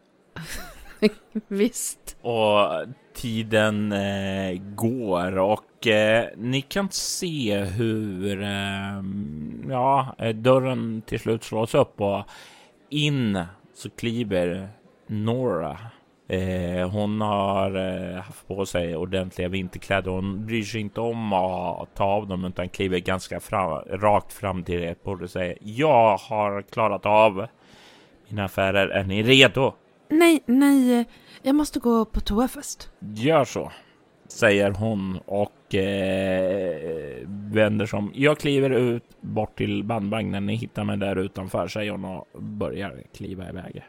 Visst. Och tiden eh, går och eh, ni kan se hur ehm, eh, ja, dörren till slut slås upp och in så kliver Nora. Eh, hon har eh, haft på sig ordentliga vinterkläder. Hon bryr sig inte om att ta av dem utan kliver ganska fram, rakt fram till er och säger Jag har klarat av mina affärer. Är ni redo? Nej, nej, jag måste gå på toa först. Gör så, säger hon och eh, vänder sig om. Jag kliver ut bort till bandvagnen. Ni hittar mig där utanför, säger hon och börjar kliva iväg.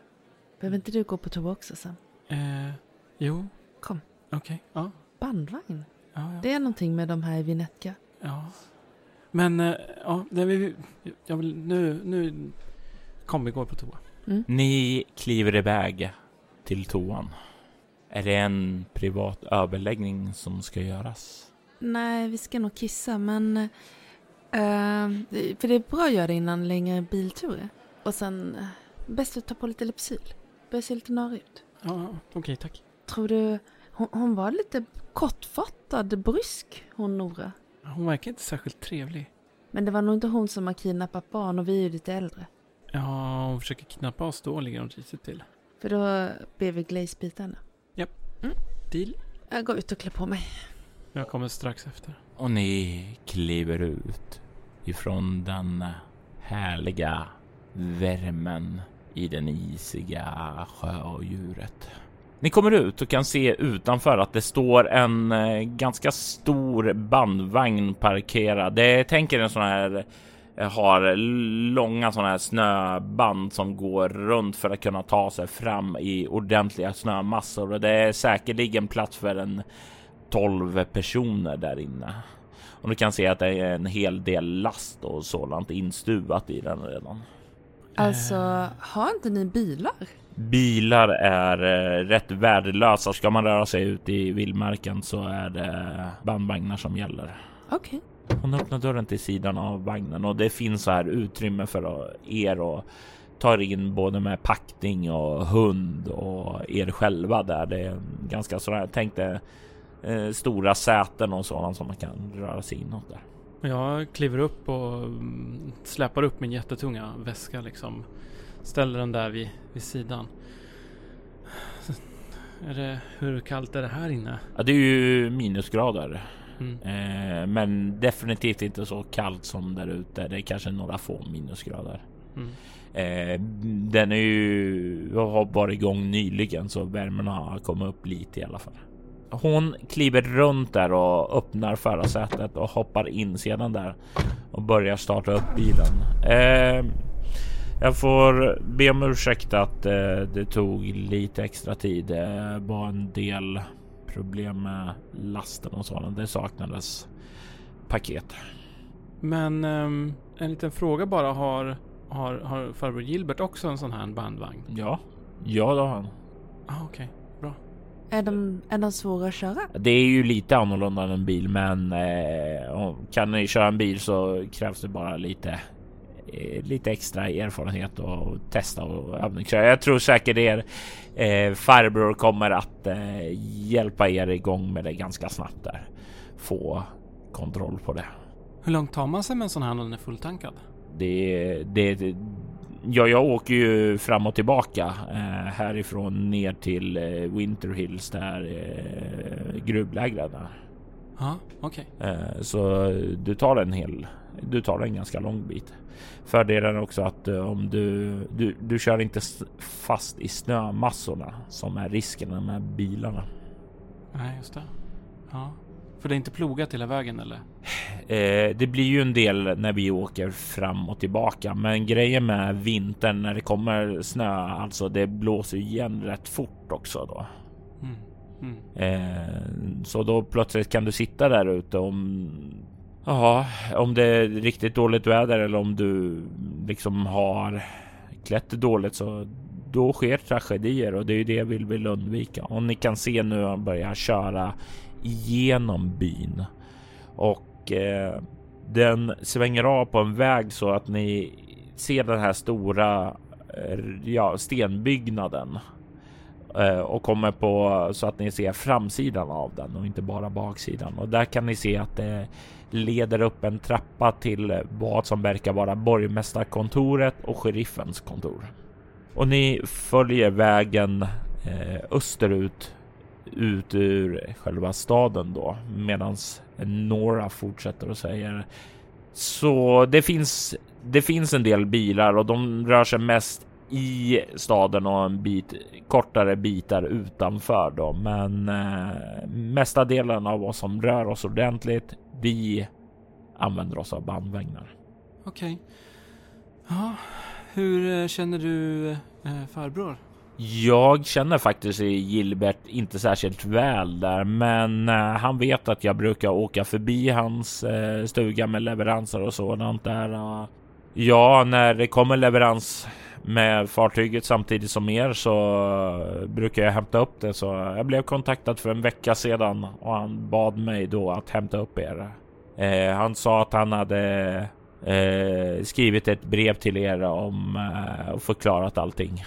Behöver inte du gå på toa också sen? Eh, jo. Kom. Okej, ja. Bandvagn? Ja, ja. Det är någonting med de här i Vinetka. ja. Men, eh, ja, nej, vi, jag vill, nu, nu, kom vi går på toa. Ni kliver iväg till toan. Är det en privat överläggning som ska göras? Nej, vi ska nog kissa, men... det- för det är bra att göra det innan längre bilturer. Och sen, eh, bäst att ta på lite Lypsyl. Börjar se lite narrig ut. Ja, okej, tack. Tror du... Hon, hon var lite kortfattad, brysk, hon Nora. Hon verkar inte särskilt trevlig. Men det var nog inte hon som har kidnappat barn och vi är ju lite äldre. Ja, hon försöker kidnappa oss, då ligger hon risigt till. För då ber vi Glaze byta henne. Deal. Jag går ut och klär på mig. Jag kommer strax efter. Och ni kliver ut ifrån den härliga värmen i den isiga sjödjuret. Ni kommer ut och kan se utanför att det står en eh, ganska stor bandvagn parkerad. Det tänker en sån här har långa sådana här snöband som går runt för att kunna ta sig fram i ordentliga snömassor och det är säkerligen plats för en 12 personer där inne. Och du kan se att det är en hel del last och sådant instuvat i den redan. Alltså, har inte ni bilar? Bilar är eh, rätt värdelösa. Ska man röra sig ut i vildmarken så är det bandvagnar som gäller. Okej. Hon öppnar dörren till sidan av vagnen och det finns så här utrymme för er att ta in både med packning och hund och er själva där. Det är ganska sådär. Tänk dig eh, stora säten och sådant som man kan röra sig inåt där. Jag kliver upp och mm, släpar upp min jättetunga väska liksom. Ställer den där vid, vid sidan. Är det, hur kallt är det här inne? Ja, det är ju minusgrader, Mm. eh, men definitivt inte så kallt som där ute. Det är kanske några få minusgrader. Mm. Eh, den är ju har varit igång nyligen så värmen har kommit upp lite i alla fall. Hon kliver runt där och öppnar förarsätet och hoppar in sedan där och börjar starta upp bilen. Eh, jag får be om ursäkt att det tog lite extra tid. Det var en del problem med lasten och sådant. Det saknades paket. Men ehm, en liten fråga bara. Har, har, har farbror Gilbert också en sån här bandvagn? Ja, ja, det har han. Ah, okej. Är de, är de svåra att köra? Det är ju lite annorlunda än en bil, men eh, kan ni köra en bil så krävs det bara lite lite extra erfarenhet och testa och övningsköra. Jag tror säkert er eh, farbror kommer att eh, hjälpa er igång med det ganska snabbt där. Få kontroll på det. Hur långt tar man sig med en sån här när den är fulltankad? Det, det, ja, jag åker ju fram och tillbaka eh, härifrån ner till eh, Winter Hills där eh, gruvlägren är. Ja, okej. Eh, Så du tar en hel, du tar en ganska lång bit. Fördelen är också att eh, om du, du, du kör inte fast i snömassorna som är risken med bilarna. Nej, just det. Ja. För det är inte plogat hela vägen eller? Eh, det blir ju en del när vi åker fram och tillbaka, men grejen med vintern när det kommer snö, alltså det blåser igen rätt fort också då. Mm. Mm. Eh, så då plötsligt kan du sitta där ute om Ja, om det är riktigt dåligt väder eller om du liksom har klätt dåligt så då sker tragedier och det är ju det vi vill undvika. Och ni kan se nu han börjar köra igenom byn och eh, den svänger av på en väg så att ni ser den här stora eh, ja, stenbyggnaden eh, Eh, och kommer på så att ni ser framsidan av den och inte bara baksidan. Och där kan ni se att det leder upp en trappa till vad som verkar vara borgmästarkontoret och sheriffens kontor. Och ni följer vägen eh, österut ut ur själva staden då medans Nora fortsätter och säger så det finns det finns en del bilar och de rör sig mest i staden och en bit kortare bitar utanför då. Men eh, mesta delen av oss som rör oss ordentligt, vi använder oss av bandvagnar. Okej. Ja, hur eh, känner du eh, farbror? Jag känner faktiskt Gilbert inte särskilt väl där, men eh, han vet att jag brukar åka förbi hans eh, stuga med leveranser och sådant där. Ja, när det kommer leverans med fartyget samtidigt som er så eh, brukar jag hämta upp det. Så jag blev kontaktad för en vecka sedan och han bad mig då att hämta upp er. Eh, han sa att han hade eh, skrivit ett brev till er om eh, och förklarat allting.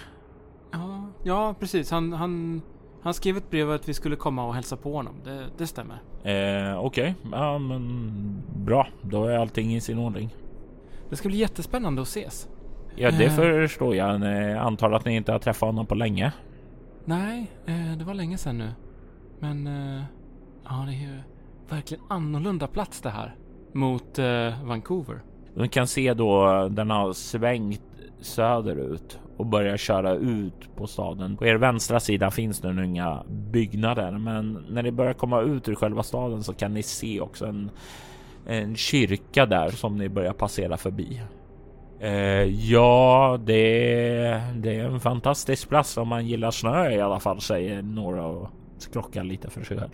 Ja, ja precis. Han, han, han skrev ett brev att vi skulle komma och hälsa på honom. Det, det stämmer. Eh, Okej, ja men bra. Då är allting i sin ordning. Det ska bli jättespännande att ses. Ja, det Eh. förstår jag. Jag antar att ni inte har träffat honom på länge. Nej, eh, det var länge sedan nu. Men eh, ja, det är ju verkligen annorlunda plats det här. Mot Vancouver. Ni kan se då den har svängt söderut och börjar köra ut på staden. På er vänstra sida finns nu inga byggnader, men när ni börjar komma ut ur själva staden så kan ni se också en, en kyrka där som ni börjar passera förbi. Eh, ja, det, det är en fantastisk plats om man gillar snö i alla fall, säger några och skrockar lite för sig själv.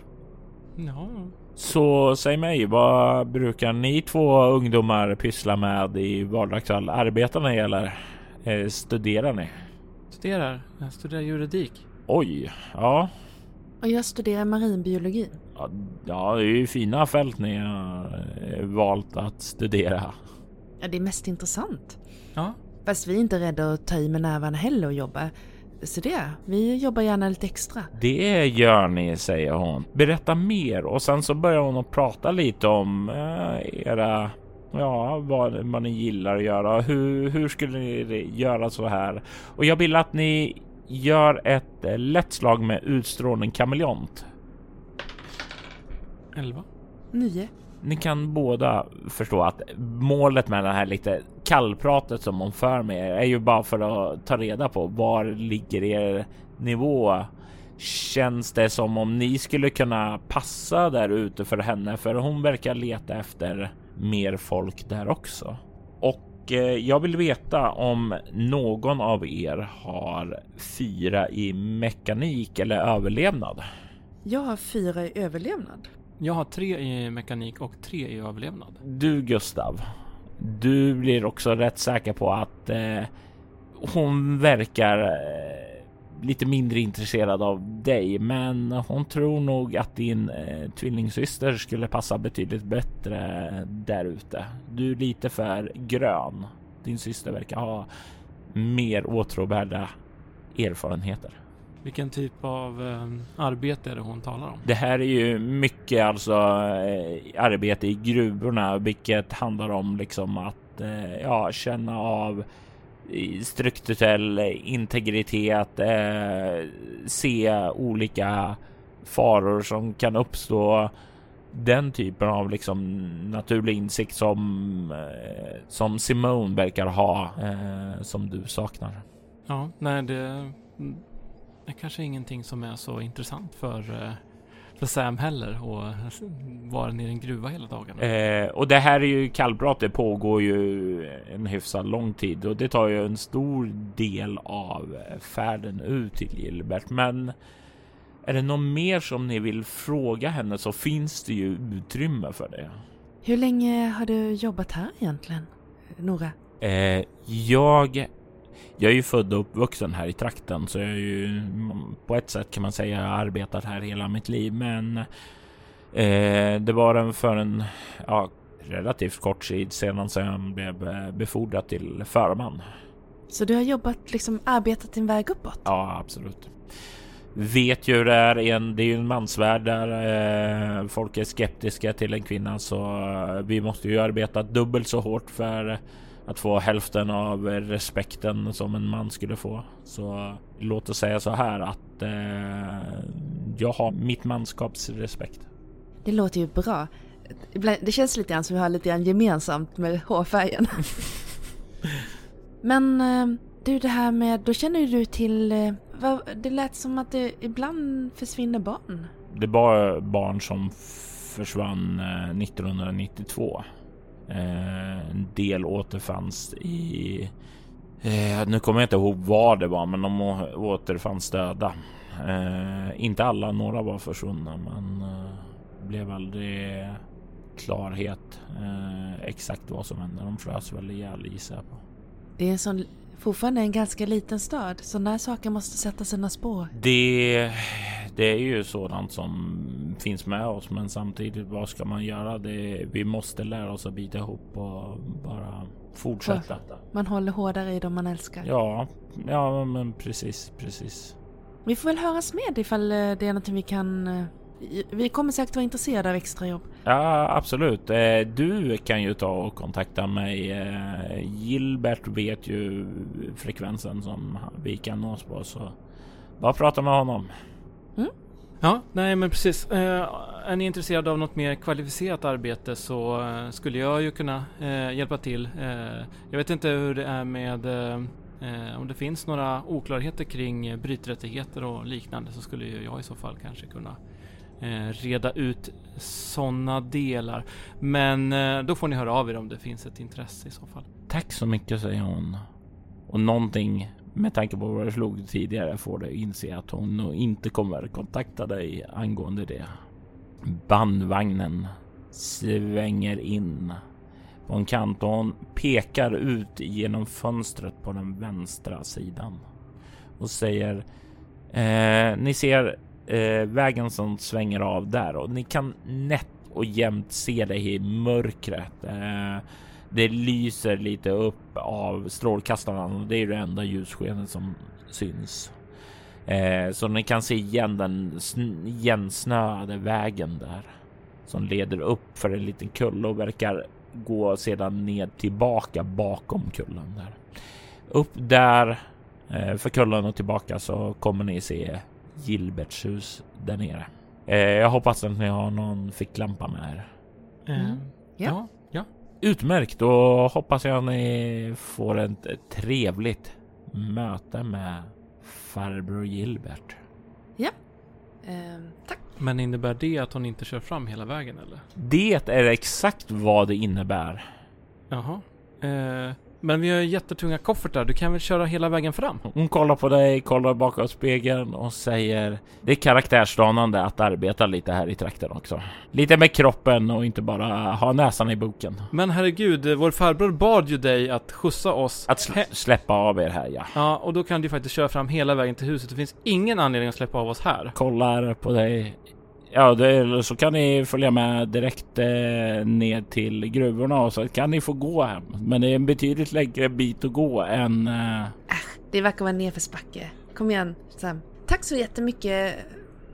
Ja, Så säg mig, vad brukar ni två ungdomar pyssla med i vardagsfall? Arbetar ni eller eh, studerar ni? studerar. Jag studerar juridik. Oj, ja. Och jag studerar marinbiologi. Ja, Ja, det är ju fina fält ni har eh, valt att studera. Ja, det är mest intressant. Ja, Fast vi är inte rädda att ta i med nävarna heller och jobba. Så det, vi jobbar gärna lite extra. Det gör ni, säger hon. Berätta mer och sen så börjar hon att prata lite om eh, era Ja, vad, vad ni gillar att göra. Hur, hur skulle ni göra så här? Och jag vill att ni gör ett eh, lätt slag med utstrålning kameleont. 11. Nio. Ni kan båda förstå att målet med det här lite kallpratet som hon för med er är ju bara för att ta reda på var ligger er nivå. Känns det som om ni skulle kunna passa där ute för henne? För hon verkar leta efter mer folk där också. Och eh, jag vill veta om någon av er har fyra i mekanik eller överlevnad. Jag har fyra i överlevnad. Jag har tre i mekanik och tre i överlevnad. Du Gustav, du blir också rätt säker på att eh, hon verkar eh, lite mindre intresserad av dig, men hon tror nog att din eh, tvillingsyster skulle passa betydligt bättre där ute. Du är lite för grön. Din syster verkar ha mer åtråvärda erfarenheter. Vilken typ av eh, arbete är det hon talar om? Det här är ju mycket alltså eh, arbete i gruvorna, vilket handlar om liksom att eh, ja, känna av strukturell integritet, eh, se olika faror som kan uppstå. Den typen av liksom naturlig insikt som eh, som Simone verkar ha, eh, som du saknar. Ja, nej det är kanske ingenting som är så intressant för, eh, för Sam heller att vara nere i en gruva hela dagarna. Eh, och det här är ju kallprat. Det pågår ju en hyfsat lång tid och det tar ju en stor del av färden ut till Gilbert. Men är det något mer som ni vill fråga henne så finns det ju utrymme för det. Hur länge har du jobbat här egentligen, Nora? Eh, jag, jag är ju född och uppvuxen här i trakten så jag är ju på ett sätt kan man säga arbetat här hela mitt liv. Men eh, det var en för en ja, relativt kort tid sedan som jag blev eh, befordrad till förman. Så du har jobbat, liksom arbetat din väg uppåt? Ja, absolut. Vet ju hur det är. En, det är ju en mansvärld där eh, folk är skeptiska till en kvinna så eh, vi måste ju arbeta dubbelt så hårt för att få hälften av respekten som en man skulle få. Så låt oss säga så här att eh, jag har mitt manskaps respekt. Det låter ju bra. Det känns lite grann som vi har lite grann gemensamt med hårfärgen. Men eh, du, det här med, då känner du till, eh, vad, det lät som att det ibland försvinner barn. Det var barn som försvann eh, 1992. Eh, en del återfanns i... Eh, nu kommer jag inte ihåg vad det var, men de återfanns döda. Eh, inte alla, några var försvunna, men blev aldrig klarhet exakt vad som hände. De frös väl ihjäl gissar jag på. Det är sån, fortfarande en ganska liten stad. Sådana här saker måste sätta sina spår. Det, det är ju sådant som finns med oss, men samtidigt vad ska man göra? Det, vi måste lära oss att bita ihop och bara fortsätta. Man håller hårdare i dem man älskar. Ja, ja, men precis, precis. Vi får väl höras med ifall eh, det är någonting vi kan... eh, Vi kommer säkert vara intresserade av extrajobb. Ja, absolut. Eh, Du kan ju ta och kontakta mig. Gilbert vet ju frekvensen som vi kan nås på, så bara prata med honom. Ja, nej men precis. Eh, är ni intresserade av något mer kvalificerat arbete så eh, skulle jag ju kunna eh, hjälpa till. Eh, jag vet inte hur det är med om det finns några oklarheter kring bryträttigheter och liknande så skulle ju jag i så fall kanske kunna eh, reda ut sådana delar. Men eh, då får ni höra av er om det finns ett intresse i så fall. Tack så mycket, säger hon. Och någonting med tanke på vad du slog tidigare får du inse att hon nog inte kommer kontakta dig angående det. Bandvagnen svänger in på en kant och hon pekar ut genom fönstret på den vänstra sidan och säger eh, Ni ser eh, vägen som svänger av där och ni kan nätt och jämnt se det i mörkret. Eh, det lyser lite upp av strålkastarna och det är det enda ljusskenet som syns. Eh, så ni kan se igen den igensnöade vägen där som leder upp för en liten kulle och verkar gå sedan ned tillbaka bakom kullen där. Upp där eh, för kullen och tillbaka så kommer ni se Gilberts hus där nere. Eh, jag hoppas att ni har någon ficklampa med er. Eh, Ja. ja. Utmärkt, då hoppas jag ni får ett trevligt möte med farbror Gilbert. Ehm, tack. Men innebär det att hon inte kör fram hela vägen eller? Det är exakt vad det innebär. Jaha. Eh, men vi har ju jättetunga koffertar. Du kan väl köra hela vägen fram? Hon kollar på dig, kollar bakom spegeln och säger Det är karaktärsdanande att arbeta lite här i trakten också. Lite med kroppen och inte bara ha näsan i boken. Men herregud, eh, vår farbror bad ju dig att skjutsa oss. Att sl- släppa av er här ja. Ja, och då kan du faktiskt köra fram hela vägen till huset. Det finns ingen anledning att släppa av oss här. Kollar på dig. Ja, det, så kan ni följa med direkt eh, ned till gruvorna och så kan ni få gå hem. Men det är en betydligt längre bit att gå än eh, Det verkar vara nedförsbacke. Kom igen, Sam. Tack så jättemycket,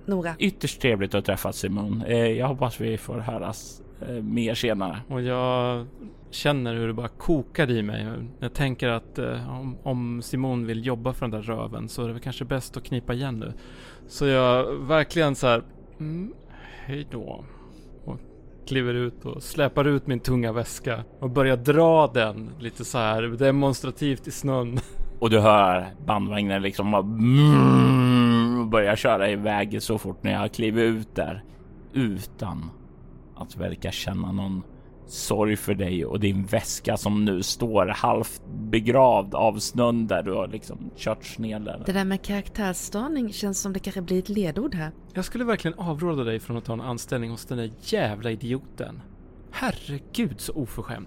Nora. ytterst trevligt att träffas Simon. Eh, jag hoppas vi får höras eh, mer senare. Och jag känner hur det bara kokar i mig. Jag tänker att eh, om, om Simon vill jobba för den där röven så är det väl kanske bäst att knipa igen nu. Så jag verkligen så här, mm, hej då. Och kliver ut och släpar ut min tunga väska och börjar dra den lite så här demonstrativt i snön. Och du hör bandvagnen liksom bara och börjar köra iväg så fort när jag kliver ut där. Utan att verka känna någon sorg för dig och din väska som nu står halvt begravd av snön där du har liksom kört ner den. Det där med karaktärsdaning känns som det kanske blir ett ledord här. Jag skulle verkligen avråda dig från att ta en anställning hos den där jävla idioten. Herregud så oförskämd.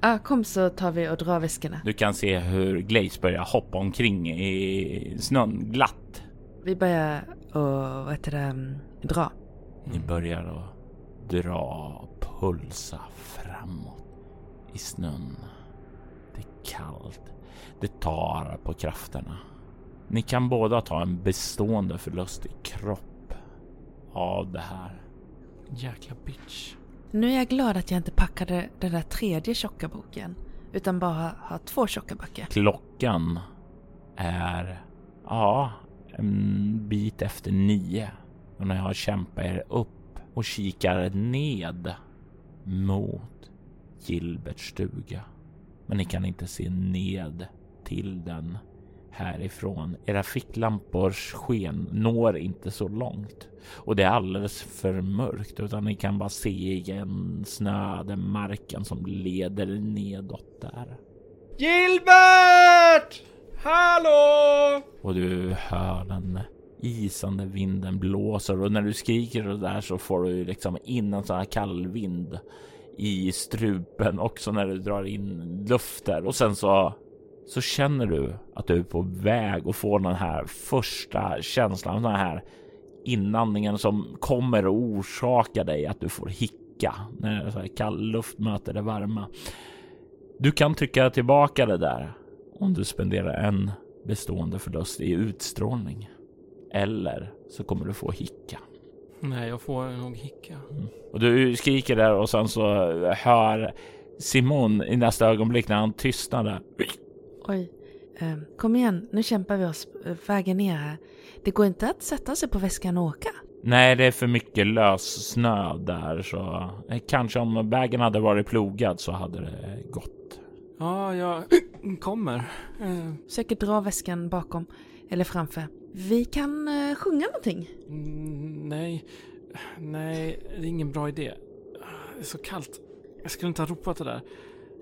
Ah, kom så tar vi och drar väskorna. Du kan se hur Glaze börjar hoppa omkring i snön glatt. Vi börjar och, vad heter det, dra. Ni börjar att dra, pulsa framåt i snön. Det är kallt. Det tar på krafterna. Ni kan båda ta en bestående förlust i kropp av det här. Jäkla bitch. Nu är jag glad att jag inte packade den där tredje tjocka boken. Utan bara har två tjocka böcker. Klockan är, ja, en bit efter nio. Och när jag kämpar er upp och kikar ned mot Gilberts stuga. Men ni kan inte se ned till den härifrån. Era ficklampors sken når inte så långt och det är alldeles för mörkt utan ni kan bara se igen snöade marken som leder nedåt där. Gilbert! Hallå! Och du hör den isande vinden blåser och när du skriker och där så får du liksom in en sån här kall vind i strupen också när du drar in luft där och sen så så känner du att du är på väg att få den här första känslan, den här inandningen som kommer att orsaka dig att du får hicka när så här kall luft möter det varma. Du kan trycka tillbaka det där om du spenderar en bestående förlust i utstrålning. Eller så kommer du få hicka. Nej, jag får nog hicka. Och du skriker där och sen så hör Simon i nästa ögonblick när han tystnar där. Oj. Eh, kom igen, nu kämpar vi oss eh, vägen ner här. Det går inte att sätta sig på väskan och åka. Nej, det är för mycket lös snö där så eh, kanske om vägen hade varit plogad så hade det gått. Ja, jag kommer. Eh, Försöker dra väskan bakom eller framför. Vi kan eh, sjunga någonting. mm, nej, nej, det är ingen bra idé. Det är så kallt. Jag skulle inte ha ropat det där.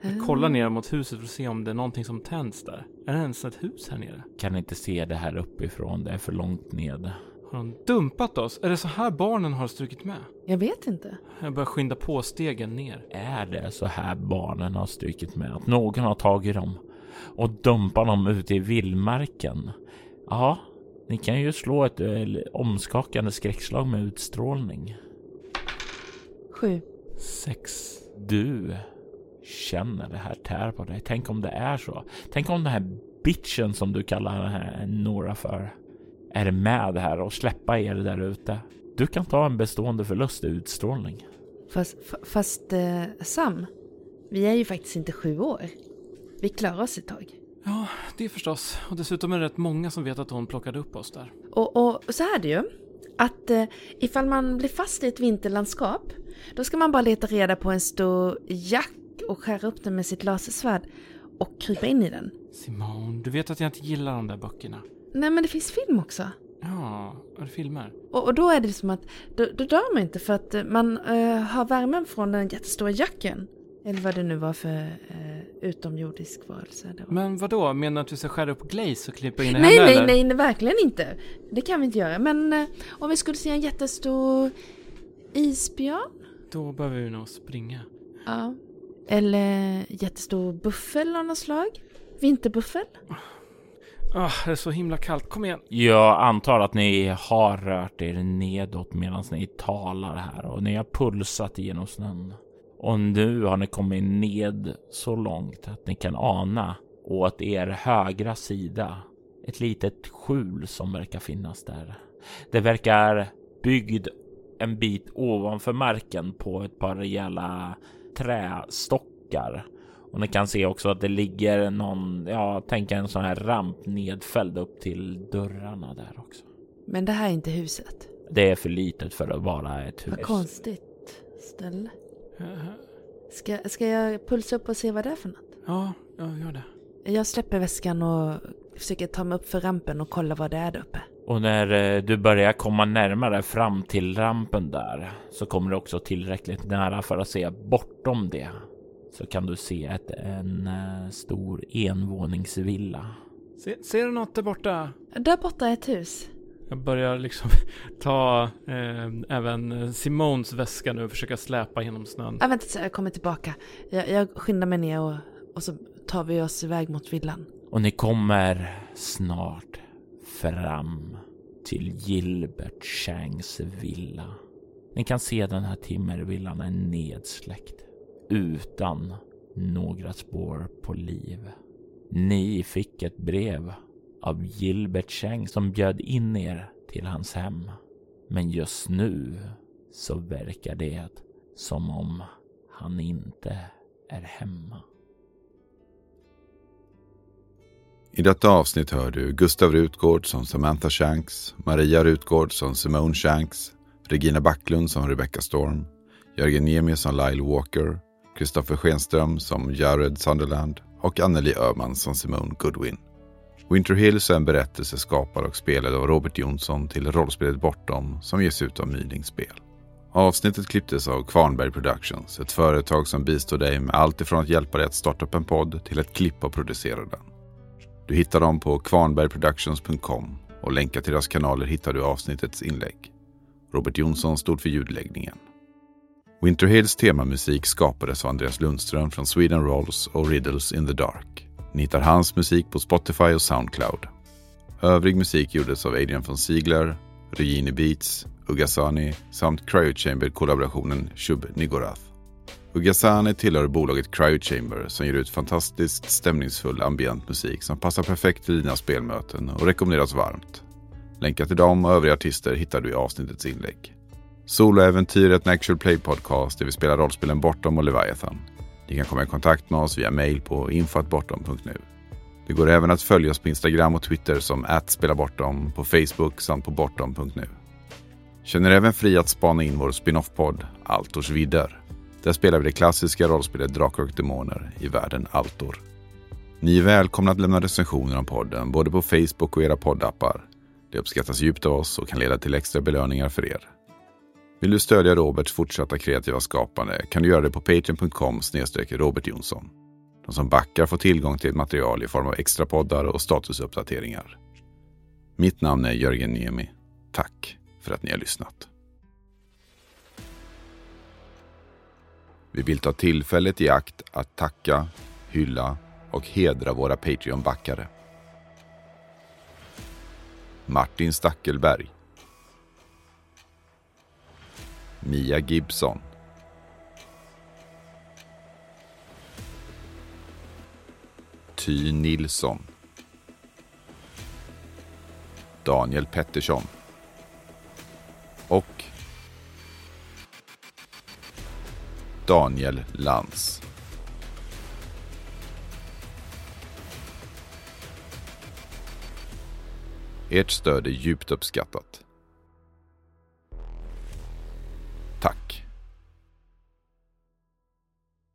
Jag kollar ner mot huset för att se om det är någonting som tänds där. Är det ens ett hus här nere? Kan inte se det här uppifrån, det är för långt ned. Har de dumpat oss? Är det så här barnen har strukit med? Jag vet inte. Jag börjar skynda på stegen ner. Är det så här barnen har strykit med? Att någon har tagit dem och dumpat dem ute i vildmarken? Ja, ni kan ju slå ett eh, omskakande skräckslag med utstrålning. Sju. Sex. Du känner det här tär på dig. Tänk om det är så. Tänk om den här bitchen som du kallar den här Nora för är med här och släppa er där ute. Du kan ta en bestående förlust i utstrålning. Fast, fa- fast eh, Sam, vi är ju faktiskt inte sju år. Vi klarar oss ett tag. Ja, det förstås. Och dessutom är det rätt många som vet att hon plockade upp oss där. Och, och så här är det ju. Att eh, ifall man blir fast i ett vinterlandskap, då ska man bara leta reda på en stor jack och skära upp den med sitt lasersvärd och krypa in i den. Simon, du vet att jag inte gillar de där böckerna. Nej men det finns film också. Ja, är det filmer? Och, och då är det som att, då, då dör man inte för att eh, man eh, har värmen från den jättestora jacken. Eller vad det nu var för eh, utomjordisk varelse det var. Men vad då? Menar du att vi ska skära upp Glaze och klippa in Nej, henne nej, eller? nej, nej, verkligen inte. Det kan vi inte göra. Men eh, om vi skulle se en jättestor isbjörn? Då behöver vi nog springa. Ja. Eller jättestor buffel av något slag? Vinterbuffel? Ah, det är så himla kallt. Kom igen. Jag antar att ni har rört er nedåt medan ni talar här och ni har pulsat genom snön. Och nu har ni kommit ned så långt att ni kan ana åt er högra sida ett litet skjul som verkar finnas där. Det verkar byggd en bit ovanför marken på ett par rejäla trästockar. Och ni kan se också att det ligger någon, ja, tänk en sån här ramp nedfälld upp till dörrarna där också. Men det här är inte huset. Det är för litet för att vara ett hus. Vad konstigt ställe. Ska, ska jag pulsa upp och se vad det är för något? Ja, ja, gör det. Jag släpper väskan och försöker ta mig upp för rampen och kolla vad det är där uppe. Och när eh, du börjar komma närmare fram till rampen där så kommer du också tillräckligt nära för att se bortom det. Så kan du se ett, en eh, stor envåningsvilla. Se, ser du något där borta? Där borta är ett hus. Jag börjar liksom ta eh, även Simons väska nu och försöka släpa genom snön. Ah, vänta, jag kommer tillbaka. Jag, jag skyndar mig ner och, och så tar vi oss iväg mot villan. Och ni kommer snart fram till Gilbert Changs villa. Ni kan se den här timmervillan är nedsläckt utan några spår på liv. Ni fick ett brev av Gilbert Cheng som bjöd in er till hans hem. Men just nu så verkar det som om han inte är hemma. I detta avsnitt hör du Gustav Rutgård som Samantha Shanks, Maria Rutgård som Simone Shanks, Regina Backlund som Rebecca Storm, Jörgen Niemi som Lyle Walker, Kristoffer Schenström som Jared Sunderland och Anneli Öhman som Simone Goodwin. Winter Hills är en berättelse skapad och spelad av Robert Jonsson till rollspelet Bortom som ges ut av Myling Spel. Avsnittet klipptes av Kvarnberg Productions, ett företag som bistår dig med allt ifrån att hjälpa dig att starta upp en podd till att klippa och producera den. Du hittar dem på kvarnbergproductions.com och länkar till deras kanaler hittar du avsnittets inlägg. Robert Jonsson stod för ljudläggningen. Winter Hills temamusik skapades av Andreas Lundström från Sweden Rolls och Riddles in the Dark. Ni hittar hans musik på Spotify och Soundcloud. Övrig musik gjordes av Adrian von Ziegler, Regine Beats, Ugasani samt Cryochamber-kollaborationen Shub Nigorath. Ugasani tillhör bolaget Cryochamber som ger ut fantastiskt stämningsfull ambient musik som passar perfekt till dina spelmöten och rekommenderas varmt. Länkar till dem och övriga artister hittar du i avsnittets inlägg. Soloäventyret en actual play podcast där vi spelar rollspelen Bortom och Leviathan. Ni kan komma i kontakt med oss via mail på infoatbortom.nu. Det går även att följa oss på Instagram och Twitter som @spelabortom, på Facebook samt på bortom.nu. Känner även fri att spana in vår spin-off-podd Altors vidder. Där spelar vi det klassiska rollspelet Drakar och Demoner i världen Altor. Ni är välkomna att lämna recensioner om podden både på Facebook och era poddappar. Det uppskattas djupt av oss och kan leda till extra belöningar för er. Vill du stödja Roberts fortsatta kreativa skapande kan du göra det på patreon.com Robert Jonsson. De som backar får tillgång till material i form av extra poddar och statusuppdateringar. Mitt namn är Jörgen Niemi. Tack för att ni har lyssnat. Vi vill ta tillfället i akt att tacka, hylla och hedra våra Patreon-backare. Martin Stackelberg. Mia Gibson. Ty Nilsson. Daniel Pettersson. Och Daniel Lantz. Ert stöd är djupt uppskattat.